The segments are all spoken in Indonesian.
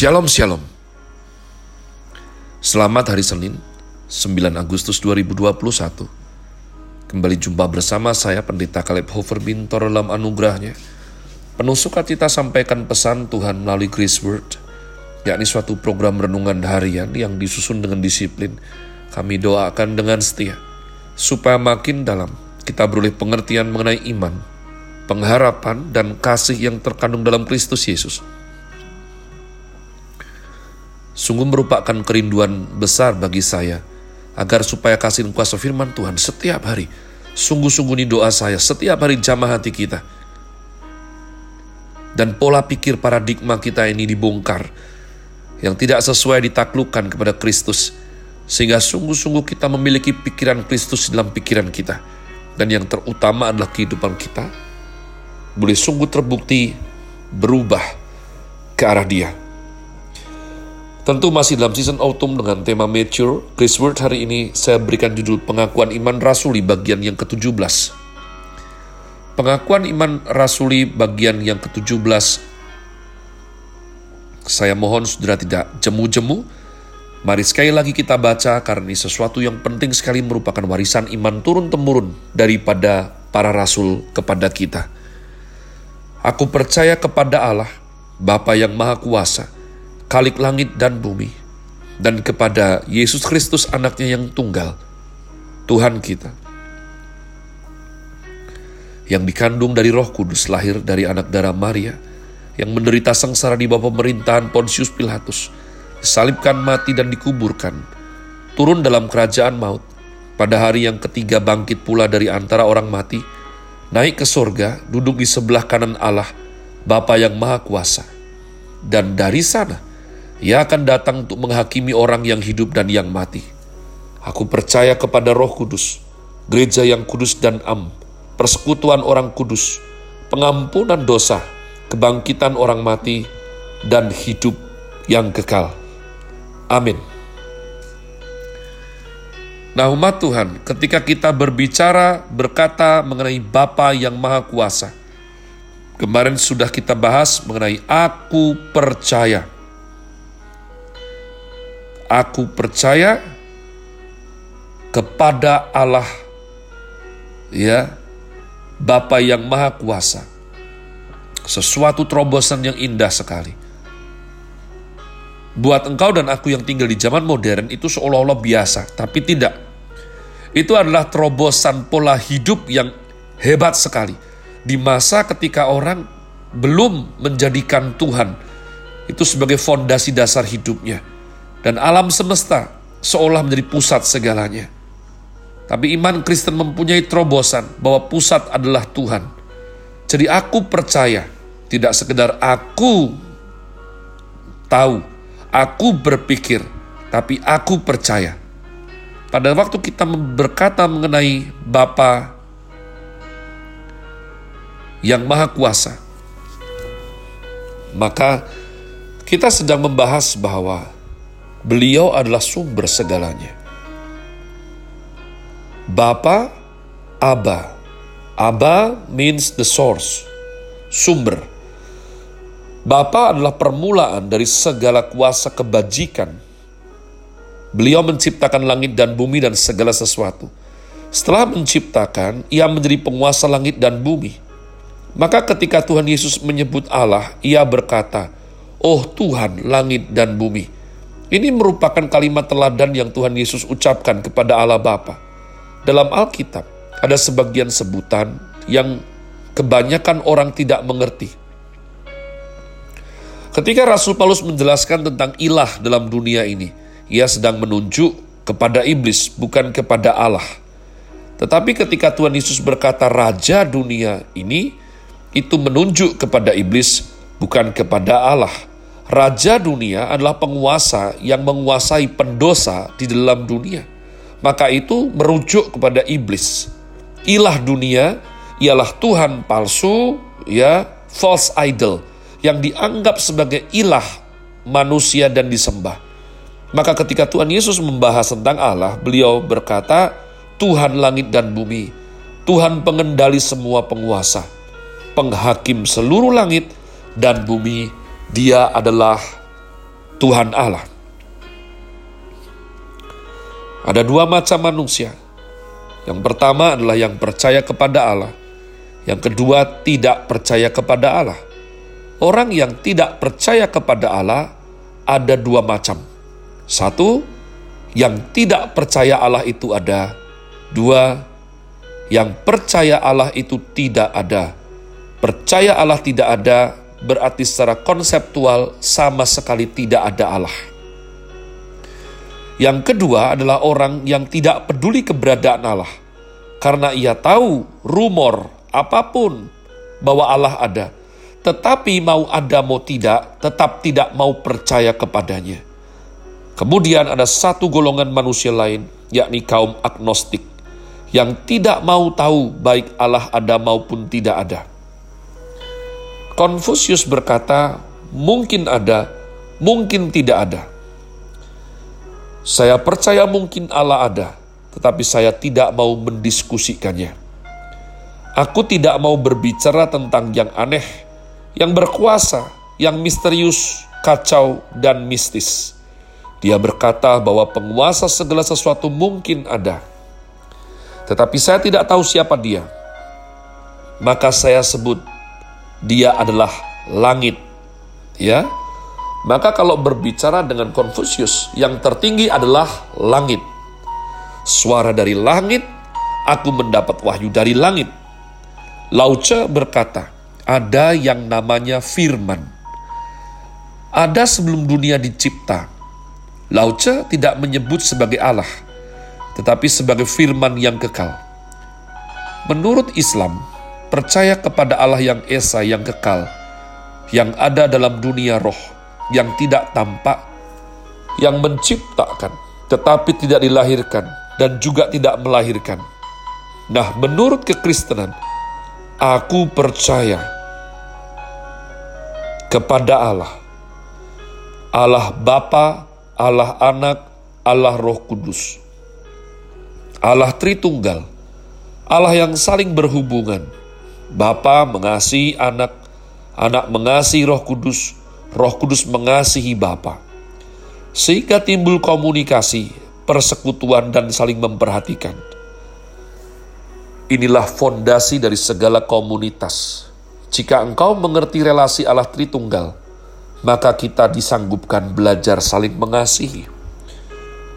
Shalom Shalom. Selamat hari Senin 9 Agustus 2021 Kembali jumpa bersama saya Pendeta Kaleb Hofer Bintor dalam anugerahnya. Penuh sukacita sampaikan pesan Tuhan melalui Grace Word yakni suatu program renungan harian yang disusun dengan disiplin. Kami doakan dengan setia supaya makin dalam kita beroleh pengertian mengenai iman pengharapan dan kasih yang terkandung dalam Kristus Yesus Sungguh merupakan kerinduan besar bagi saya, agar supaya kasih dan kuasa firman Tuhan setiap hari, sungguh-sungguh ini doa saya, setiap hari jamah hati kita. Dan pola pikir paradigma kita ini dibongkar, yang tidak sesuai ditaklukkan kepada Kristus, sehingga sungguh-sungguh kita memiliki pikiran Kristus dalam pikiran kita. Dan yang terutama adalah kehidupan kita, boleh sungguh terbukti berubah ke arah dia. Tentu masih dalam season autumn dengan tema mature, Chris Word hari ini saya berikan judul pengakuan iman rasuli bagian yang ke-17. Pengakuan iman rasuli bagian yang ke-17 saya mohon saudara tidak jemu-jemu. Mari sekali lagi kita baca karena ini sesuatu yang penting sekali merupakan warisan iman turun-temurun daripada para rasul kepada kita. Aku percaya kepada Allah, Bapa yang Maha Kuasa, Kalik langit dan bumi, dan kepada Yesus Kristus anaknya yang tunggal, Tuhan kita, yang dikandung dari roh kudus lahir dari anak darah Maria, yang menderita sengsara di bawah pemerintahan Pontius Pilatus, disalibkan mati dan dikuburkan, turun dalam kerajaan maut, pada hari yang ketiga bangkit pula dari antara orang mati, naik ke sorga, duduk di sebelah kanan Allah, Bapa yang Maha Kuasa. Dan dari sana, ia akan datang untuk menghakimi orang yang hidup dan yang mati. Aku percaya kepada Roh Kudus, gereja yang kudus dan am, persekutuan orang kudus, pengampunan dosa, kebangkitan orang mati, dan hidup yang kekal. Amin. Nah umat Tuhan, ketika kita berbicara, berkata mengenai Bapa yang Maha Kuasa, kemarin sudah kita bahas mengenai aku percaya Aku percaya kepada Allah ya Bapa yang Maha Kuasa. Sesuatu terobosan yang indah sekali. Buat engkau dan aku yang tinggal di zaman modern itu seolah-olah biasa, tapi tidak. Itu adalah terobosan pola hidup yang hebat sekali. Di masa ketika orang belum menjadikan Tuhan itu sebagai fondasi dasar hidupnya dan alam semesta seolah menjadi pusat segalanya. Tapi iman Kristen mempunyai terobosan bahwa pusat adalah Tuhan. Jadi aku percaya, tidak sekedar aku tahu, aku berpikir, tapi aku percaya. Pada waktu kita berkata mengenai Bapa yang Maha Kuasa, maka kita sedang membahas bahwa Beliau adalah sumber segalanya. Bapa, Aba. Aba means the source, sumber. Bapa adalah permulaan dari segala kuasa kebajikan. Beliau menciptakan langit dan bumi dan segala sesuatu. Setelah menciptakan, ia menjadi penguasa langit dan bumi. Maka ketika Tuhan Yesus menyebut Allah, ia berkata, Oh Tuhan langit dan bumi, ini merupakan kalimat teladan yang Tuhan Yesus ucapkan kepada Allah Bapa. Dalam Alkitab ada sebagian sebutan yang kebanyakan orang tidak mengerti. Ketika Rasul Paulus menjelaskan tentang ilah dalam dunia ini, ia sedang menunjuk kepada iblis, bukan kepada Allah. Tetapi ketika Tuhan Yesus berkata raja dunia ini, itu menunjuk kepada iblis, bukan kepada Allah. Raja dunia adalah penguasa yang menguasai pendosa di dalam dunia. Maka itu merujuk kepada iblis. Ilah dunia ialah Tuhan palsu, ya, false idol yang dianggap sebagai ilah manusia dan disembah. Maka ketika Tuhan Yesus membahas tentang Allah, beliau berkata, Tuhan langit dan bumi, Tuhan pengendali semua penguasa, penghakim seluruh langit dan bumi dia adalah Tuhan Allah. Ada dua macam manusia. Yang pertama adalah yang percaya kepada Allah. Yang kedua, tidak percaya kepada Allah. Orang yang tidak percaya kepada Allah ada dua macam. Satu, yang tidak percaya Allah itu ada. Dua, yang percaya Allah itu tidak ada. Percaya Allah tidak ada berarti secara konseptual sama sekali tidak ada Allah. Yang kedua adalah orang yang tidak peduli keberadaan Allah, karena ia tahu rumor apa pun bahwa Allah ada, tetapi mau ada mau tidak, tetap tidak mau percaya kepadanya. Kemudian ada satu golongan manusia lain, yakni kaum agnostik, yang tidak mau tahu baik Allah ada maupun tidak ada. Konfusius berkata, mungkin ada, mungkin tidak ada. Saya percaya mungkin Allah ada, tetapi saya tidak mau mendiskusikannya. Aku tidak mau berbicara tentang yang aneh, yang berkuasa, yang misterius, kacau, dan mistis. Dia berkata bahwa penguasa segala sesuatu mungkin ada, tetapi saya tidak tahu siapa dia. Maka saya sebut dia adalah langit. Ya, maka kalau berbicara dengan Konfusius, yang tertinggi adalah langit. Suara dari langit, aku mendapat wahyu dari langit. Lauce berkata, ada yang namanya firman. Ada sebelum dunia dicipta. Lauce tidak menyebut sebagai Allah, tetapi sebagai firman yang kekal. Menurut Islam, percaya kepada Allah yang esa, yang kekal, yang ada dalam dunia roh, yang tidak tampak, yang menciptakan, tetapi tidak dilahirkan, dan juga tidak melahirkan. Nah, menurut kekristenan, aku percaya kepada Allah. Allah Bapa, Allah Anak, Allah Roh Kudus. Allah Tritunggal, Allah yang saling berhubungan. Bapa mengasihi anak, anak mengasihi Roh Kudus, Roh Kudus mengasihi Bapa. Sehingga timbul komunikasi, persekutuan dan saling memperhatikan. Inilah fondasi dari segala komunitas. Jika engkau mengerti relasi Allah Tritunggal, maka kita disanggupkan belajar saling mengasihi.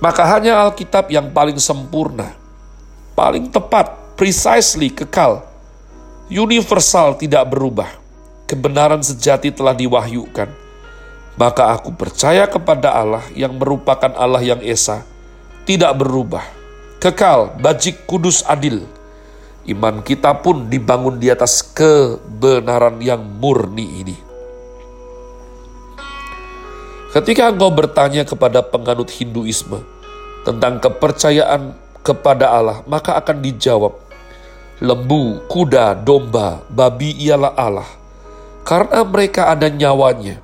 Maka hanya Alkitab yang paling sempurna, paling tepat, precisely kekal, universal tidak berubah kebenaran sejati telah diwahyukan, maka aku percaya kepada Allah yang merupakan Allah yang esa, tidak berubah, kekal, bajik, kudus, adil. Iman kita pun dibangun di atas kebenaran yang murni ini. Ketika engkau bertanya kepada penganut Hinduisme tentang kepercayaan kepada Allah, maka akan dijawab, lembu, kuda, domba, babi ialah Allah karena mereka ada nyawanya.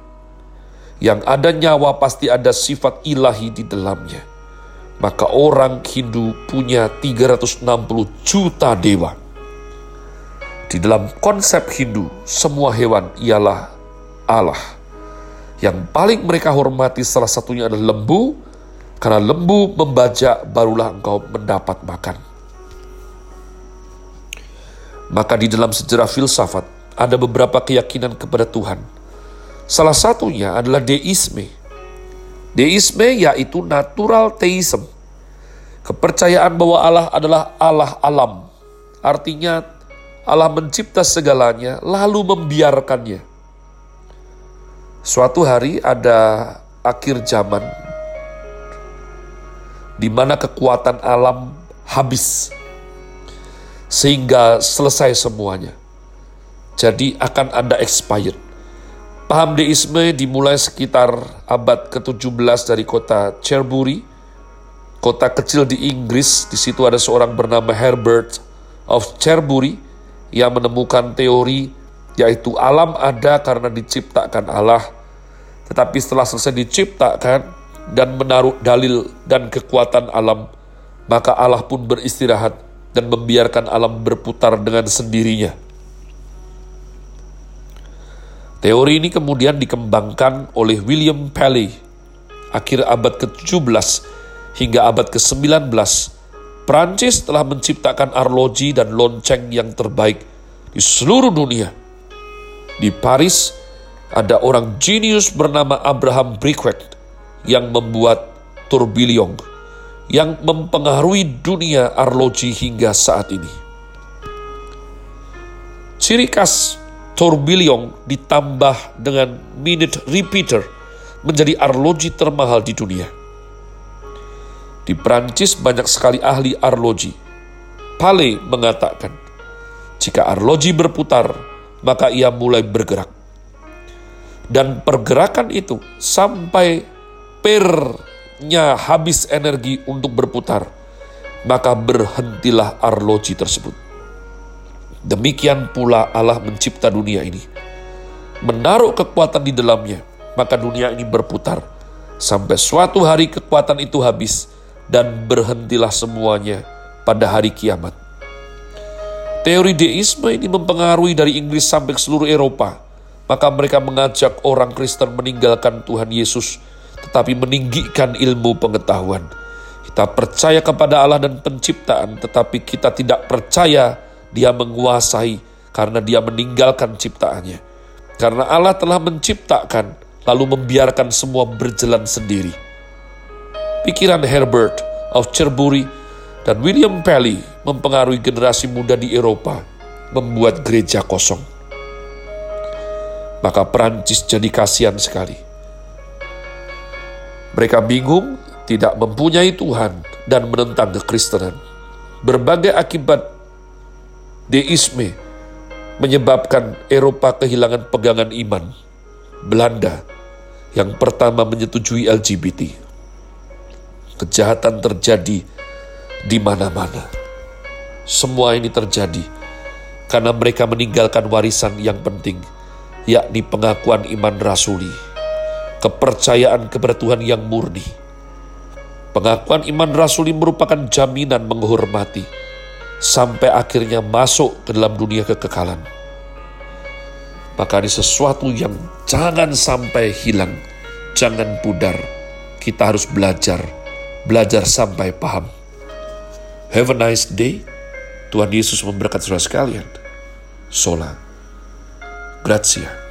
Yang ada nyawa pasti ada sifat ilahi di dalamnya. Maka orang Hindu punya 360 juta dewa. Di dalam konsep Hindu, semua hewan ialah Allah. Yang paling mereka hormati salah satunya adalah lembu, karena lembu membajak barulah engkau mendapat makan. Maka di dalam sejarah filsafat, ada beberapa keyakinan kepada Tuhan. Salah satunya adalah deisme. Deisme yaitu natural theism. Kepercayaan bahwa Allah adalah Allah alam. Artinya Allah mencipta segalanya lalu membiarkannya. Suatu hari ada akhir zaman di mana kekuatan alam habis sehingga selesai semuanya. Jadi akan ada expired. Paham deisme dimulai sekitar abad ke-17 dari kota Cherbury, kota kecil di Inggris. Di situ ada seorang bernama Herbert of Cherbury yang menemukan teori yaitu alam ada karena diciptakan Allah. Tetapi setelah selesai diciptakan dan menaruh dalil dan kekuatan alam, maka Allah pun beristirahat dan membiarkan alam berputar dengan sendirinya. Teori ini kemudian dikembangkan oleh William Paley akhir abad ke-17 hingga abad ke-19, Prancis telah menciptakan arloji dan lonceng yang terbaik di seluruh dunia. Di Paris, ada orang jenius bernama Abraham Briquet yang membuat tourbillon yang mempengaruhi dunia arloji hingga saat ini. Ciri khas tourbillon ditambah dengan minute repeater menjadi arloji termahal di dunia. Di Prancis banyak sekali ahli arloji. Pale mengatakan, jika arloji berputar, maka ia mulai bergerak. Dan pergerakan itu sampai pernya habis energi untuk berputar, maka berhentilah arloji tersebut. Demikian pula Allah mencipta dunia ini. Menaruh kekuatan di dalamnya, maka dunia ini berputar. Sampai suatu hari kekuatan itu habis, dan berhentilah semuanya pada hari kiamat. Teori deisme ini mempengaruhi dari Inggris sampai seluruh Eropa maka mereka mengajak orang Kristen meninggalkan Tuhan Yesus, tetapi meninggikan ilmu pengetahuan. Kita percaya kepada Allah dan penciptaan, tetapi kita tidak percaya Dia menguasai karena Dia meninggalkan ciptaannya. Karena Allah telah menciptakan, lalu membiarkan semua berjalan sendiri. Pikiran Herbert of Cherbury dan William Pelly mempengaruhi generasi muda di Eropa, membuat gereja kosong maka Perancis jadi kasihan sekali. Mereka bingung, tidak mempunyai Tuhan, dan menentang kekristenan. Berbagai akibat deisme menyebabkan Eropa kehilangan pegangan iman. Belanda yang pertama menyetujui LGBT. Kejahatan terjadi di mana-mana. Semua ini terjadi karena mereka meninggalkan warisan yang penting, yakni pengakuan iman rasuli, kepercayaan kepada Tuhan yang murni. Pengakuan iman rasuli merupakan jaminan menghormati sampai akhirnya masuk ke dalam dunia kekekalan. Maka ini sesuatu yang jangan sampai hilang, jangan pudar. Kita harus belajar, belajar sampai paham. Have a nice day. Tuhan Yesus memberkati saudara sekalian. Sola. Grazie.